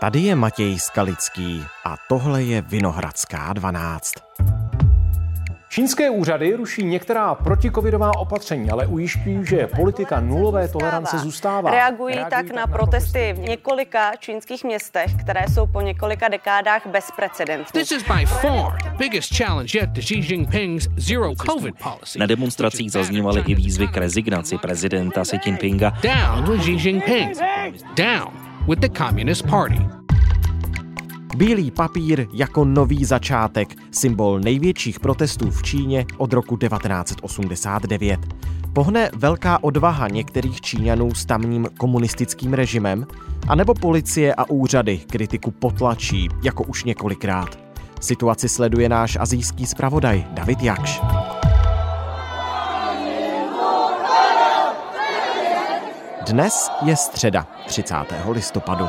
Tady je Matěj Skalický a tohle je Vinohradská 12. Čínské úřady ruší některá protikovidová opatření, ale ujišťují, že politika nulové tolerance zůstává. Reagují, Reagují tak, tak na protesty v několika čínských městech, které jsou po několika dekádách bezprecedentní. This is by far biggest challenge yet to Xi Jinping's zero covid policy. Na demonstracích zaznívaly i výzvy k rezignaci prezidenta Xi Jinpinga. Down with Xi Jinping. Down with the Communist Party. Bílý papír jako nový začátek, symbol největších protestů v Číně od roku 1989. Pohne velká odvaha některých Číňanů s tamním komunistickým režimem, anebo policie a úřady kritiku potlačí, jako už několikrát. Situaci sleduje náš azijský zpravodaj David Jakš. Dnes je středa 30. listopadu.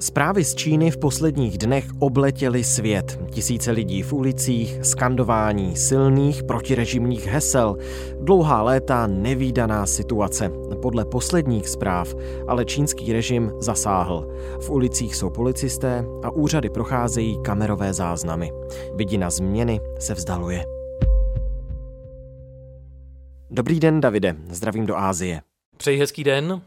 Zprávy z Číny v posledních dnech obletěly svět. Tisíce lidí v ulicích, skandování silných protirežimních hesel, dlouhá léta nevýdaná situace. Podle posledních zpráv ale čínský režim zasáhl. V ulicích jsou policisté a úřady procházejí kamerové záznamy. Vidina změny se vzdaluje. Dobrý den, Davide. Zdravím do Ázie. Přeji hezký den.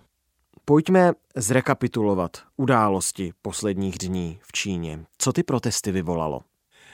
Pojďme zrekapitulovat události posledních dní v Číně. Co ty protesty vyvolalo?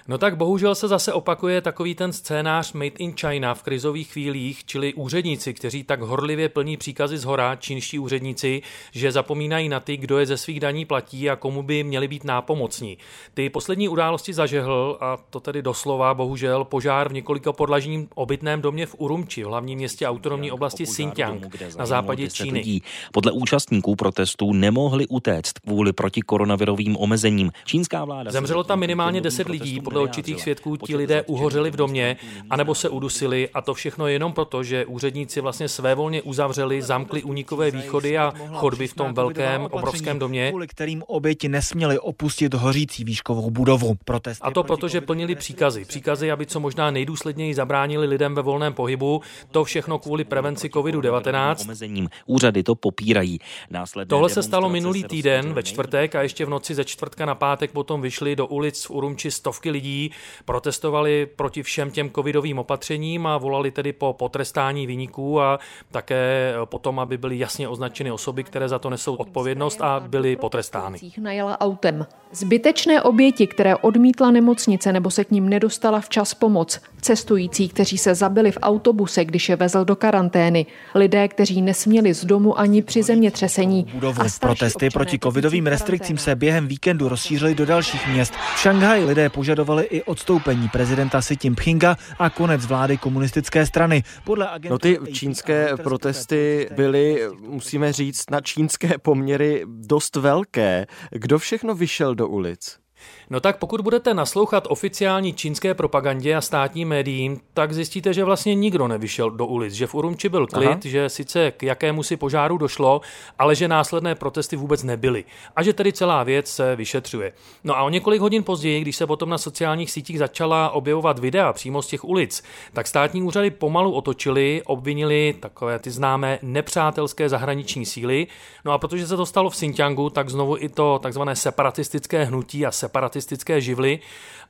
No tak bohužel se zase opakuje takový ten scénář Made in China v krizových chvílích, čili úředníci, kteří tak horlivě plní příkazy z hora, čínští úředníci, že zapomínají na ty, kdo je ze svých daní platí a komu by měli být nápomocní. Ty poslední události zažehl, a to tedy doslova, bohužel, požár v několika podlažním obytném domě v Urumči, v hlavním městě autonomní oblasti Xinjiang na západě Číny. Lidí. Podle účastníků protestů nemohli utéct kvůli protikoronavirovým omezením. Čínská vláda Zemřelo tam minimálně 10 lidí, podle určitých svědků ti lidé uhořeli v domě, anebo se udusili a to všechno jenom proto, že úředníci vlastně svévolně uzavřeli, zamkli unikové východy a chodby v tom velkém, obrovském domě. Kvůli kterým oběti nesměli opustit hořící výškovou budovu. Protesty a to proto, že plnili příkazy. Příkazy, aby co možná nejdůsledněji zabránili lidem ve volném pohybu. To všechno kvůli prevenci COVID-19. Omezením. Úřady to popírají. Následné Tohle se stalo minulý týden ve čtvrtek a ještě v noci ze čtvrtka na pátek potom vyšli do ulic v Urumči stovky lidí lidí protestovali proti všem těm covidovým opatřením a volali tedy po potrestání vyniků a také potom, aby byly jasně označeny osoby, které za to nesou odpovědnost a byly potrestány. Najela autem. Zbytečné oběti, které odmítla nemocnice nebo se k ním nedostala včas pomoc, cestující, kteří se zabili v autobuse, když je vezl do karantény, lidé, kteří nesměli z domu ani při zemětřesení. Budovu. Protesty proti covidovým restrikcím se během víkendu rozšířily do dalších měst. V Šanghaji lidé požadovali i odstoupení prezidenta Xi Jinpinga a konec vlády komunistické strany. Podle no ty čínské protesty byly, musíme říct, na čínské poměry dost velké. Kdo všechno vyšel do ulic? No tak pokud budete naslouchat oficiální čínské propagandě a státním médiím, tak zjistíte, že vlastně nikdo nevyšel do ulic, že v Urumči byl klid, Aha. že sice k jakému si požáru došlo, ale že následné protesty vůbec nebyly a že tedy celá věc se vyšetřuje. No a o několik hodin později, když se potom na sociálních sítích začala objevovat videa přímo z těch ulic, tak státní úřady pomalu otočili, obvinili takové ty známé nepřátelské zahraniční síly. No a protože se to stalo v Xinjiangu, tak znovu i to takzvané separatistické hnutí a separat separatistické živly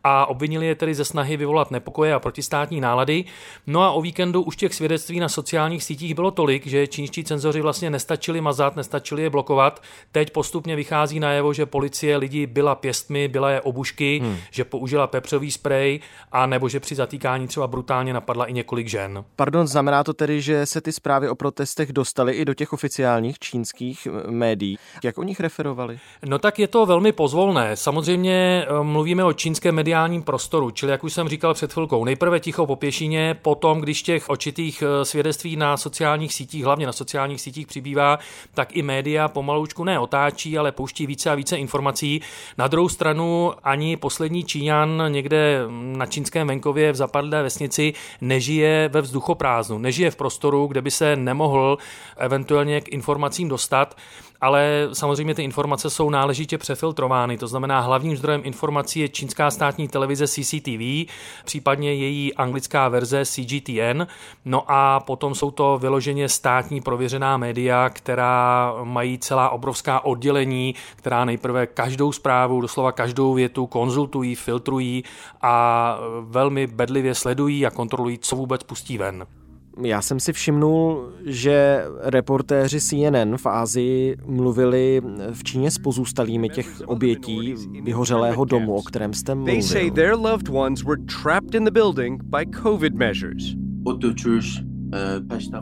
a obvinili je tedy ze snahy vyvolat nepokoje a protistátní nálady. No a o víkendu už těch svědectví na sociálních sítích bylo tolik, že čínští cenzoři vlastně nestačili mazat, nestačili je blokovat. Teď postupně vychází najevo, že policie lidi byla pěstmi, byla je obušky, hmm. že použila pepřový sprej a nebo že při zatýkání třeba brutálně napadla i několik žen. Pardon, znamená to tedy, že se ty zprávy o protestech dostaly i do těch oficiálních čínských médií. Jak o nich referovali? No tak je to velmi pozvolné. Samozřejmě eh, mluvíme o čínském mediálním prostoru, čili jak už jsem říkal před chvilkou, nejprve ticho po pěšině, potom, když těch očitých eh, svědectví na sociálních sítích, hlavně na sociálních sítích přibývá, tak i média pomaloučku ne otáčí, ale pouští více a více informací. Na druhou stranu ani poslední Číňan někde na čínském venkově v zapadlé vesnici nežije ve vzduchoprázdnu, nežije v prostoru, kde by se nemohl eventuálně k informacím dostat. Ale samozřejmě ty informace jsou náležitě přefiltrovány. To znamená, hlavním zdrojem informací je čínská státní televize CCTV, případně její anglická verze CGTN. No a potom jsou to vyloženě státní prověřená média, která mají celá obrovská oddělení, která nejprve každou zprávu, doslova každou větu konzultují, filtrují a velmi bedlivě sledují a kontrolují, co vůbec pustí ven. Já jsem si všimnul, že reportéři CNN v Ázii mluvili v Číně s pozůstalými těch obětí vyhořelého domu, o kterém jste mluvil. They say their loved ones were trapped in the building by COVID measures.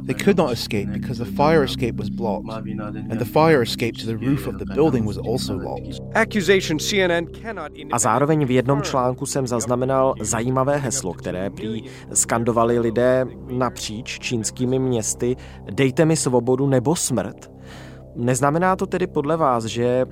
They could not escape because the fire escape was blocked, and the fire escape to the roof of the building was also locked. Accusation CNN cannot A zároveň v jednom článku jsem zaznamenal zajímavé heslo, které prý skandovali lidé napříč čínskými městy Dejte mi svobodu nebo smrt. Neznamená to tedy podle vás, že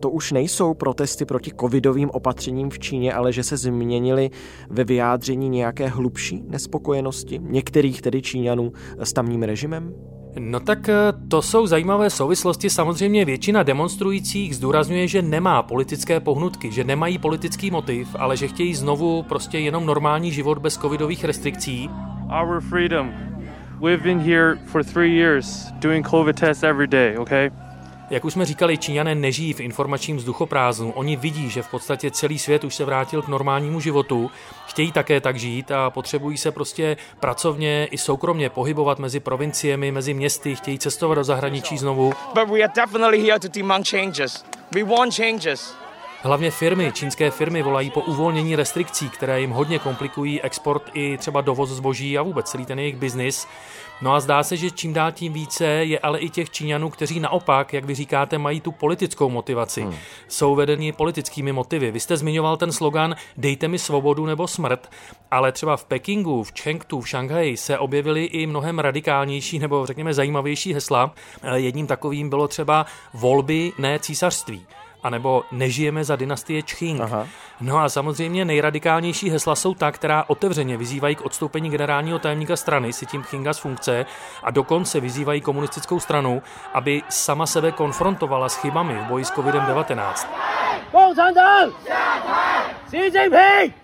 to už nejsou protesty proti covidovým opatřením v Číně, ale že se změnily ve vyjádření nějaké hlubší nespokojenosti některých tedy Číňanů s tamním režimem? No tak eh, to jsou zajímavé souvislosti. Samozřejmě většina demonstrujících zdůrazňuje, že nemá politické pohnutky, že nemají politický motiv, ale že chtějí znovu prostě jenom normální život bez covidových restrikcí. Our freedom. We've been here for three years doing COVID tests every day, okay? Jak už jsme říkali, Číňané nežijí v informačním vzduchoprázdnu. Oni vidí, že v podstatě celý svět už se vrátil k normálnímu životu, chtějí také tak žít a potřebují se prostě pracovně i soukromně pohybovat mezi provinciemi, mezi městy, chtějí cestovat do zahraničí znovu. But we are definitely here to demand changes. We want changes. Hlavně firmy, čínské firmy volají po uvolnění restrikcí, které jim hodně komplikují export i třeba dovoz zboží a vůbec celý ten jejich biznis. No a zdá se, že čím dál tím více je ale i těch Číňanů, kteří naopak, jak vy říkáte, mají tu politickou motivaci. Hmm. Jsou vedeni politickými motivy. Vy jste zmiňoval ten slogan Dejte mi svobodu nebo smrt, ale třeba v Pekingu, v Chengdu, v Šanghaji se objevily i mnohem radikálnější nebo řekněme zajímavější hesla. Jedním takovým bylo třeba volby, ne císařství anebo nežijeme za dynastie Čching. Aha. No a samozřejmě nejradikálnější hesla jsou ta, která otevřeně vyzývají k odstoupení generálního tajemníka strany si tím Chinga z funkce a dokonce vyzývají komunistickou stranu, aby sama sebe konfrontovala s chybami v boji s COVID-19. Xi Jinping!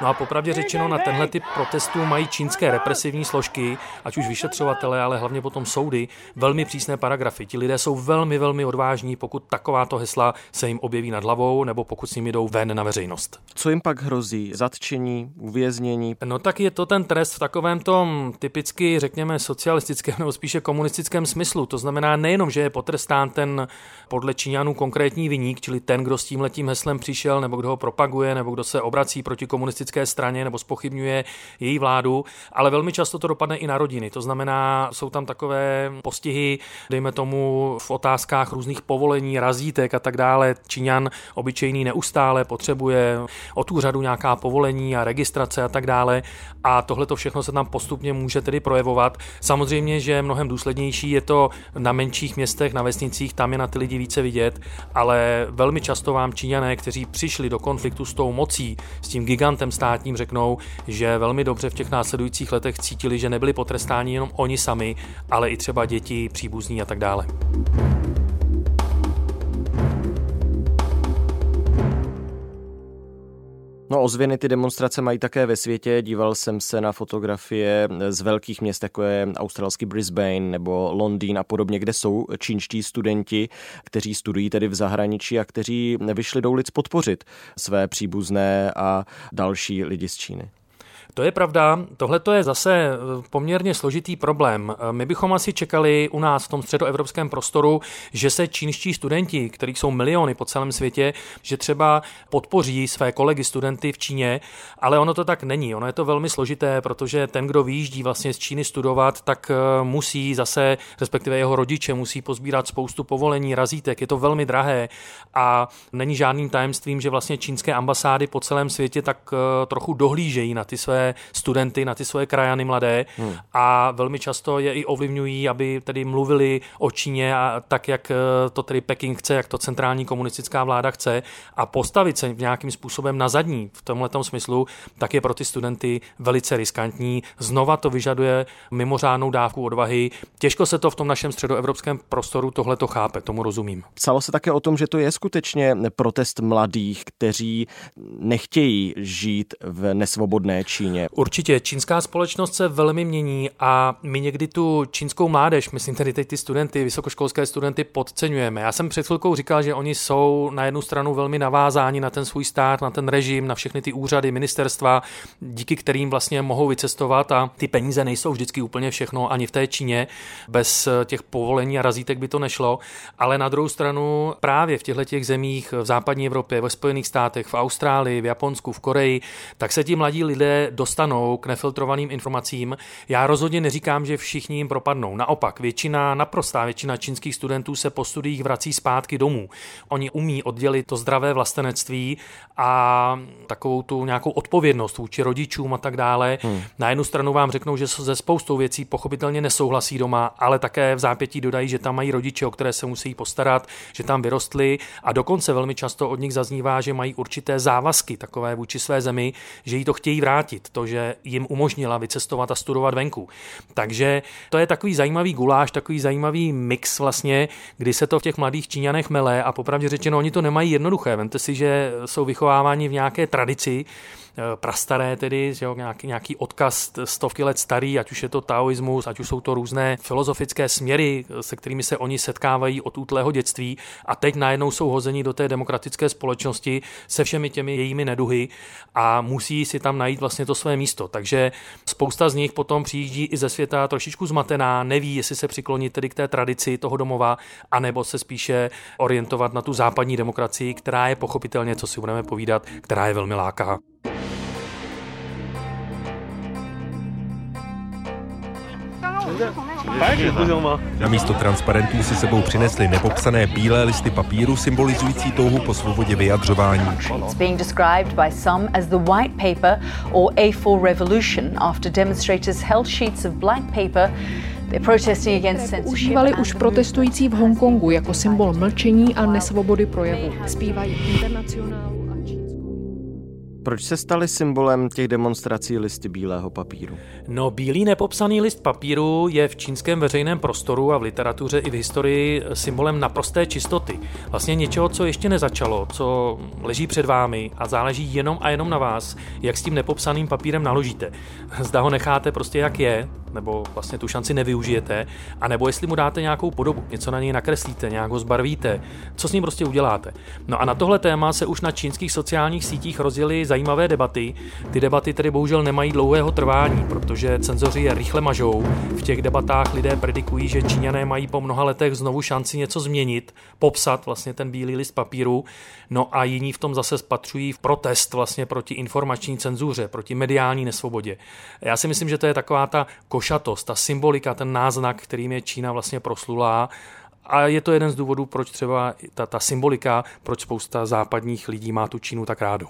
No a popravdě řečeno, na tenhle typ protestů mají čínské represivní složky, ať už vyšetřovatele, ale hlavně potom soudy, velmi přísné paragrafy. Ti lidé jsou velmi, velmi odvážní, pokud takováto hesla se jim objeví nad hlavou, nebo pokud s nimi jdou ven na veřejnost. Co jim pak hrozí? Zatčení, uvěznění? No tak je to ten trest v takovém tom typicky, řekněme, socialistickém nebo spíše komunistickém smyslu. To znamená nejenom, že je potrestán ten podle Číňanů konkrétní viník, čili ten, kdo s tím letím heslem přišel, nebo kdo ho propaguje, nebo kdo se obrací proti komunistické komunistické straně nebo spochybňuje její vládu, ale velmi často to dopadne i na rodiny. To znamená, jsou tam takové postihy, dejme tomu v otázkách různých povolení, razítek a tak dále. Číňan obyčejný neustále potřebuje od úřadu nějaká povolení a registrace a tak dále. A tohle to všechno se tam postupně může tedy projevovat. Samozřejmě, že mnohem důslednější je to na menších městech, na vesnicích, tam je na ty lidi více vidět, ale velmi často vám Číňané, kteří přišli do konfliktu s tou mocí, s tím gigantem státním řeknou, že velmi dobře v těch následujících letech cítili, že nebyli potrestáni jenom oni sami, ale i třeba děti, příbuzní a tak dále. No ozvěny ty demonstrace mají také ve světě. Díval jsem se na fotografie z velkých měst, jako je australský Brisbane nebo Londýn a podobně, kde jsou čínští studenti, kteří studují tedy v zahraničí a kteří vyšli do ulic podpořit své příbuzné a další lidi z Číny. To je pravda, tohle je zase eh, poměrně složitý problém. Eh, my bychom asi čekali u nás v tom středoevropském prostoru, že se čínští studenti, kterých jsou miliony po celém světě, že třeba podpoří své kolegy studenty v Číně, ale ono to tak není. Ono je to velmi složité, protože ten, kdo vyjíždí vlastně z Číny studovat, tak eh, musí zase, respektive jeho rodiče, musí pozbírat spoustu povolení, razítek, je to velmi drahé a není žádným tajemstvím, že vlastně čínské ambasády po celém světě tak trochu dohlížejí na ty své studenty, na ty svoje krajany mladé hmm. a velmi často je i ovlivňují, aby tedy mluvili o Číně a tak, jak to tedy Peking chce, jak to centrální komunistická vláda chce a postavit se v nějakým způsobem na zadní v tomhle smyslu, tak je pro ty studenty velice riskantní. Znova to vyžaduje mimořádnou dávku odvahy. Těžko se to v tom našem středoevropském prostoru tohle to chápe, tomu rozumím. Psalo se také o tom, že to je skutečně protest mladých, kteří nechtějí žít v nesvobodné Číně. Určitě, čínská společnost se velmi mění a my někdy tu čínskou mládež, myslím tedy teď ty studenty, vysokoškolské studenty podceňujeme. Já jsem před chvilkou říkal, že oni jsou na jednu stranu velmi navázáni na ten svůj stát, na ten režim, na všechny ty úřady, ministerstva, díky kterým vlastně mohou vycestovat a ty peníze nejsou vždycky úplně všechno ani v té Číně. Bez těch povolení a razítek by to nešlo, ale na druhou stranu právě v těchto těch zemích v západní Evropě, ve Spojených státech, v Austrálii, v Japonsku, v Koreji, tak se ti mladí lidé dostanou k nefiltrovaným informacím. Já rozhodně neříkám, že všichni jim propadnou. Naopak, většina, naprostá většina čínských studentů se po studiích vrací zpátky domů. Oni umí oddělit to zdravé vlastenectví a takovou tu nějakou odpovědnost vůči rodičům a tak dále. Hmm. Na jednu stranu vám řeknou, že se spoustou věcí pochopitelně nesouhlasí doma, ale také v zápětí dodají, že tam mají rodiče, o které se musí postarat, že tam vyrostli a dokonce velmi často od nich zaznívá, že mají určité závazky takové vůči své zemi, že jí to chtějí vrátit, to, že jim umožnila vycestovat a studovat venku. Takže to je takový zajímavý guláš, takový zajímavý mix vlastně, kdy se to v těch mladých Číňanech mele a popravdě řečeno, oni to nemají jednoduché. Vemte si, že jsou vychováváni v nějaké tradici, prastaré tedy, že jo, nějaký, nějaký odkaz stovky let starý, ať už je to taoismus, ať už jsou to různé filozofické směry, se kterými se oni setkávají od útlého dětství a teď najednou jsou hozeni do té demokratické společnosti se všemi těmi jejími neduhy a musí si tam najít vlastně to své místo. Takže spousta z nich potom přijíždí i ze světa trošičku zmatená, neví, jestli se přiklonit tedy k té tradici toho domova, anebo se spíše orientovat na tu západní demokracii, která je pochopitelně, co si budeme povídat, která je velmi láká. Na místo transparentů si sebou přinesli nepopsané bílé listy papíru symbolizující touhu po svobodě vyjadřování. It's being described by some as the white paper or A4 revolution after demonstrators held sheets of black paper Užívali už protestující v Hongkongu jako symbol mlčení a nesvobody projevu. Zpívají internacionál. Proč se staly symbolem těch demonstrací listy bílého papíru? No, bílý nepopsaný list papíru je v čínském veřejném prostoru a v literatuře i v historii symbolem naprosté čistoty. Vlastně něčeho, co ještě nezačalo, co leží před vámi a záleží jenom a jenom na vás, jak s tím nepopsaným papírem naložíte. Zda ho necháte prostě jak je, nebo vlastně tu šanci nevyužijete, a nebo jestli mu dáte nějakou podobu, něco na něj nakreslíte, nějak ho zbarvíte, co s ním prostě uděláte. No a na tohle téma se už na čínských sociálních sítích rozjeli zajímavé debaty. Ty debaty tedy bohužel nemají dlouhého trvání, protože cenzoři je rychle mažou. V těch debatách lidé predikují, že Číňané mají po mnoha letech znovu šanci něco změnit, popsat vlastně ten bílý list papíru. No a jiní v tom zase spatřují v protest vlastně proti informační cenzuře, proti mediální nesvobodě. Já si myslím, že to je taková ta košatost, ta symbolika, ten náznak, kterým je Čína vlastně proslulá a je to jeden z důvodů, proč třeba ta, ta symbolika, proč spousta západních lidí má tu Čínu tak rádu.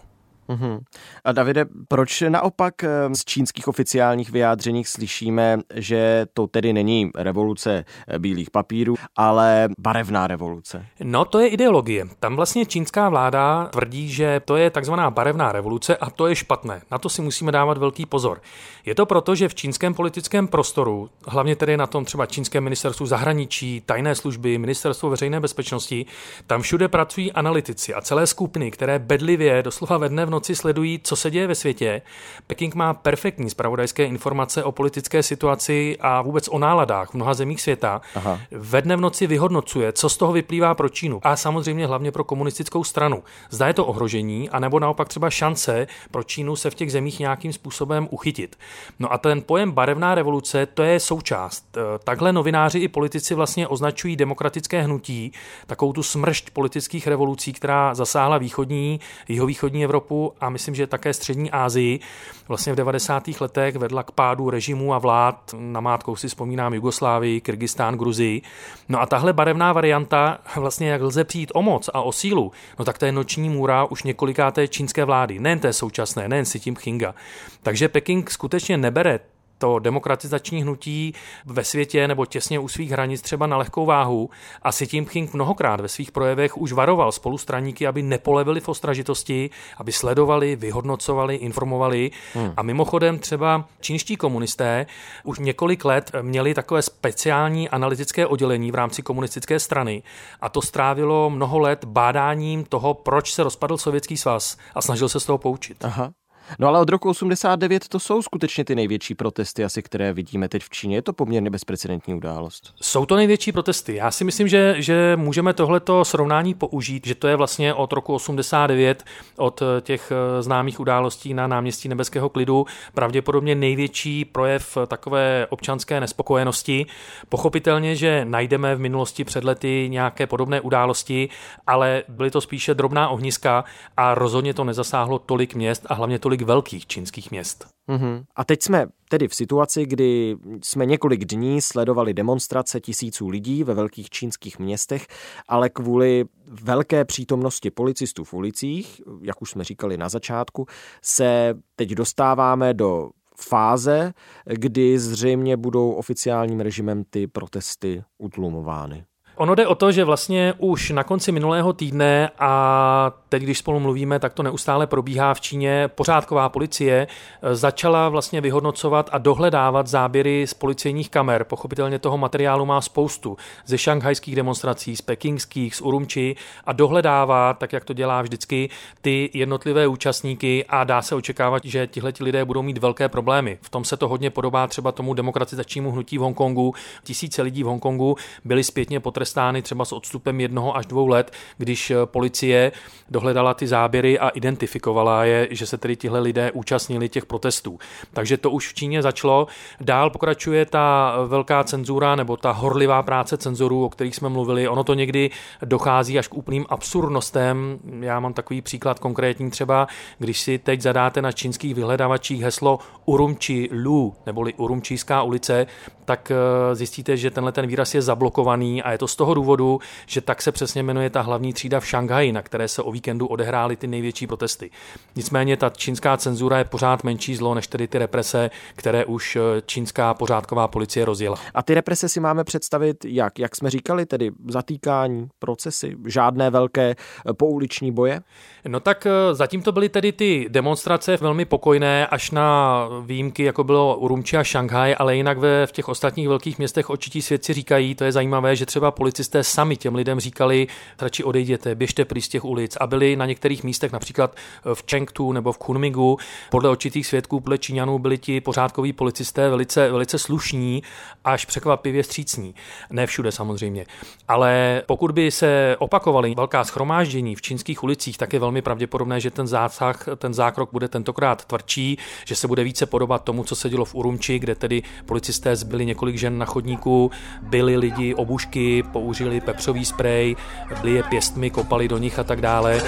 Uhum. A Davide, proč naopak eh, z čínských oficiálních vyjádřeních slyšíme, že to tedy není revoluce eh, bílých papírů, ale barevná revoluce? No, to je ideologie. Tam vlastně čínská vláda tvrdí, že to je takzvaná barevná revoluce a to je špatné. Na to si musíme dávat velký pozor. Je to proto, že v čínském politickém prostoru, hlavně tedy na tom třeba čínském ministerstvu zahraničí, tajné služby, ministerstvo veřejné bezpečnosti, tam všude pracují analytici a celé skupiny, které bedlivě, doslova ve dne v noci sledují, co se děje ve světě. Peking má perfektní spravodajské informace o politické situaci a vůbec o náladách v mnoha zemích světa. Aha. Ve dne v noci vyhodnocuje, co z toho vyplývá pro Čínu a samozřejmě hlavně pro komunistickou stranu. Zda je to ohrožení, anebo naopak třeba šance pro Čínu se v těch zemích nějakým způsobem uchytit. No a ten pojem barevná revoluce, to je součást. E, takhle novináři i politici vlastně označují demokratické hnutí, takovou tu smršť politických revolucí, která zasáhla východní, jihovýchodní Evropu A myslím, že také Střední Asii vlastně v 90. letech vedla k pádu režimu a vlád. Na mátkou si vzpomínám Jugoslávii, Kyrgyzstán, Gruzii. No a tahle barevná varianta, vlastně jak lze přijít o moc a o sílu, no tak to je noční můra už několikáté čínské vlády, nejen té současné, nejen si tím Chinga. Takže Peking skutečně nebere to demokratizační hnutí ve světě nebo těsně u svých hranic třeba na lehkou váhu a Xi Jinping mnohokrát ve svých projevech už varoval spolustraníky, aby nepolevili v ostražitosti, aby sledovali, vyhodnocovali, informovali. Hmm. A mimochodem třeba čínští komunisté už několik let měli takové speciální analytické oddělení v rámci komunistické strany a to strávilo mnoho let bádáním toho, proč se rozpadl Sovětský svaz a snažil se z toho poučit. Aha. No ale od roku 89 to jsou skutečně ty největší protesty, asi které vidíme teď v Číně. Je to poměrně bezprecedentní událost. Jsou to největší protesty. Já si myslím, že, že můžeme tohleto srovnání použít, že to je vlastně od roku 89, od těch eh, známých událostí na náměstí Nebeského klidu, pravděpodobně největší projev takové občanské nespokojenosti. Pochopitelně, že najdeme v minulosti před lety nějaké podobné události, ale byly to spíše drobná ohniska a rozhodně to nezasáhlo tolik měst a hlavně tolik několik velkých čínských měst. Mm-hmm. A teď jsme tedy v situaci, kdy jsme několik dní sledovali demonstrace tisíců lidí ve velkých čínských městech, ale kvůli velké přítomnosti policistů v ulicích, jak už jsme říkali na začátku, se teď dostáváme do fáze, kdy zřejmě budou oficiálním režimem ty protesty utlumovány. Ono jde o to, že vlastně už na konci minulého týdne a teď, když spolu mluvíme, tak to neustále probíhá v Číně, pořádková policie eh, začala vlastně vyhodnocovat a dohledávat záběry z policejních kamer. Pochopitelně toho materiálu má spoustu ze šanghajských demonstrací, z pekingských, z Urumči a dohledává, tak jak to dělá vždycky, ty jednotlivé účastníky a dá se očekávat, že tihle lidé budou mít velké problémy. V tom se to hodně podobá třeba tomu demokratizačnímu hnutí v Hongkongu. Tisíce lidí v Hongkongu byli zpětně potrestáni potrestány třeba s odstupem jednoho až dvou let, když eh, policie dohledala ty záběry a identifikovala je, že se tedy tihle lidé účastnili těch protestů. Takže to už v Číně začalo. Dál pokračuje ta velká cenzura nebo ta horlivá práce cenzorů, o kterých jsme mluvili. Ono to někdy dochází až k úplným absurdnostem. Já mám takový příklad konkrétní třeba, když si teď zadáte na čínských vyhledavačích heslo Urumči Lu, neboli Urumčíská ulice, tak eh, zjistíte, že tenhle ten výraz je zablokovaný a je to z toho důvodu, že tak se přesně jmenuje ta hlavní třída v Šanghaji, na které se o víkendu odehrály ty největší protesty. Nicméně ta čínská cenzura je pořád menší zlo než tedy ty represe, které už eh, čínská pořádková policie rozjela. A ty represe si máme představit jak? Jak jsme říkali, tedy zatýkání, procesy, žádné velké eh, pouliční boje? No tak zatím to byly tedy ty demonstrace velmi pokojné, až na výjimky, jako bylo Urumči a Šanghaj, ale jinak ve, v těch ostatních velkých městech očití svědci říkají, to je zajímavé, že třeba policisté sami těm lidem říkali, radši odejděte, běžte pryč z těch ulic a byli na některých místech, například v Chengtu nebo v Kunmingu, podle určitých svědků, podle Číňanů byli ti pořádkoví policisté velice, velice slušní, až překvapivě střícní. Ne všude samozřejmě. Ale pokud by se opakovaly velká schromáždění v čínských ulicích, tak je velmi pravděpodobné, že ten zásah, ten zákrok bude tentokrát tvrdší, že se bude více podobat tomu, co se dělo v Urumči, kde tedy policisté zbyli několik žen na chodníku, byli lidi obušky, použili pepřový sprej, byli je pěstmi, kopali do nich a tak dále.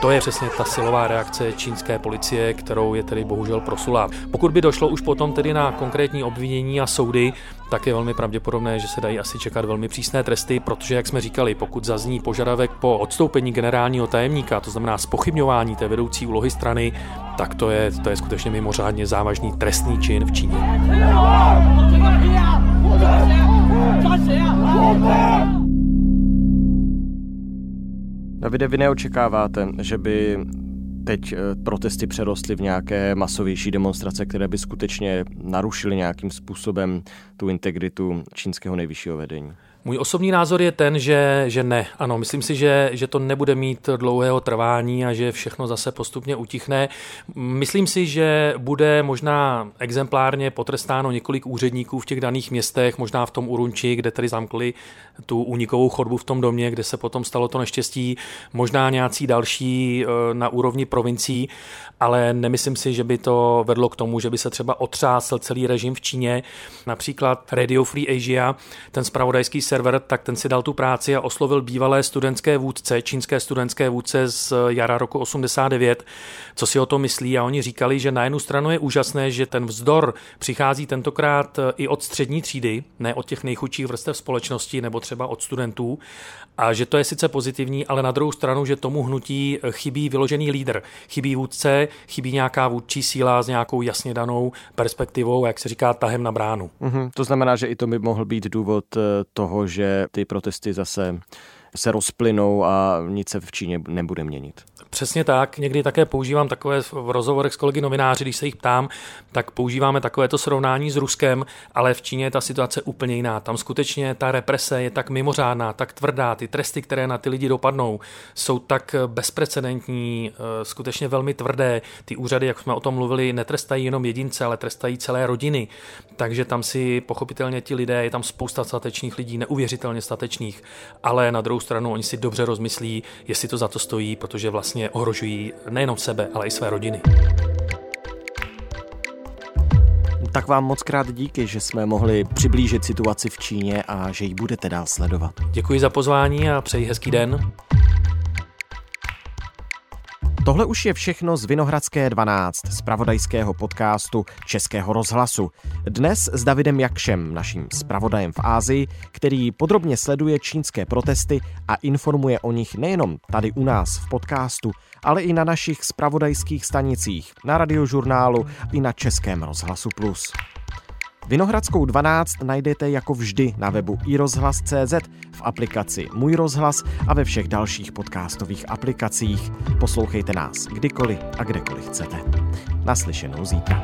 To je přesně ta silová reakce čínské policie, kterou je tedy bohužel prosulá. Pokud by došlo už potom tedy na konkrétní obvinění a soudy, tak je velmi pravděpodobné, že se dají asi čekat velmi přísné tresty, protože, jak jsme říkali, pokud zazní požadavek po odstoupení generálního tajemníka, to znamená spochybňování té vedoucí úlohy strany, tak to je, to je skutečně mimořádně závažný trestný čin v Číně. Davide, vy neočekáváte, že by teď eh, protesty přerostly v nějaké masovější demonstrace, které by skutečně narušily nějakým způsobem tu integritu čínského nejvyššího vedení? Můj osobní názor je ten, že, že ne. Ano, myslím si, že, že to nebude mít dlouhého trvání a že všechno zase postupně utichne. Myslím si, že bude možná exemplárně potrestáno několik úředníků v těch daných městech, možná v tom Urunči, kde tedy zamkli tu únikovou chodbu v tom domě, kde se potom stalo to neštěstí, možná nějací další eh, na úrovni provincií, ale nemyslím si, že by to vedlo k tomu, že by se třeba otřásl celý režim v Číně. Například Radio Free Asia, ten spravodajský server, tak ten si dal tu práci a oslovil bývalé studentské vůdce, čínské studentské vůdce z jara roku 89, co si o to myslí? A oni říkali, že na jednu stranu je úžasné, že ten vzdor přichází tentokrát i od střední třídy, ne od těch nejchudších vrstev společnosti nebo třeba od studentů a že to je sice pozitivní, ale na druhou stranu, že tomu hnutí chybí vyložený lídr, chybí vůdce, chybí nějaká vůdčí síla s nějakou jasně danou perspektivou, jak se říká, tahem na bránu. Mm-hmm. To znamená, že i to by mohl být důvod eh, toho, že ty protesty zase se rozplynou a nic se v Číně nebude měnit. Přesně tak. Někdy také používám takové v rozhovorech s kolegy novináři, když se jich ptám, tak používáme takovéto srovnání s Ruskem, ale v Číně je ta situace úplně jiná. Tam skutečně ta represe je tak mimořádná, tak tvrdá, ty tresty, které na ty lidi dopadnou, jsou tak bezprecedentní, eh, skutečně velmi tvrdé. Ty úřady, jak jsme o tom mluvili, netrestají jenom jedince, ale trestají celé rodiny. Takže tam si pochopitelně ti lidé, je tam spousta statečných lidí, neuvěřitelně statečných, ale na druhou stranu oni si dobře rozmyslí, jestli to za to stojí, protože vlastně ohrožují nejenom sebe, ale i své rodiny. Tak vám moc krát díky, že jsme mohli přiblížit situaci v Číně a že ji budete dál sledovat. Děkuji za pozvání a přeji hezký den. Tohle už je všechno z Vinohradské 12, z pravodajského podcastu Českého rozhlasu. Dnes s Davidem Jakšem, naším zpravodajem v Ázii, který podrobně sleduje čínské protesty a informuje o nich nejenom tady u nás v podcastu, ale i na našich spravodajských stanicích, na radiožurnálu i na Českém rozhlasu Plus. Vinohradskou 12 najdete jako vždy na webu iRozhlas.cz, v aplikaci Můj rozhlas a ve všech dalších podcastových aplikacích. Poslouchejte nás kdykoliv a kdekoliv chcete. Naslyšenou zítra.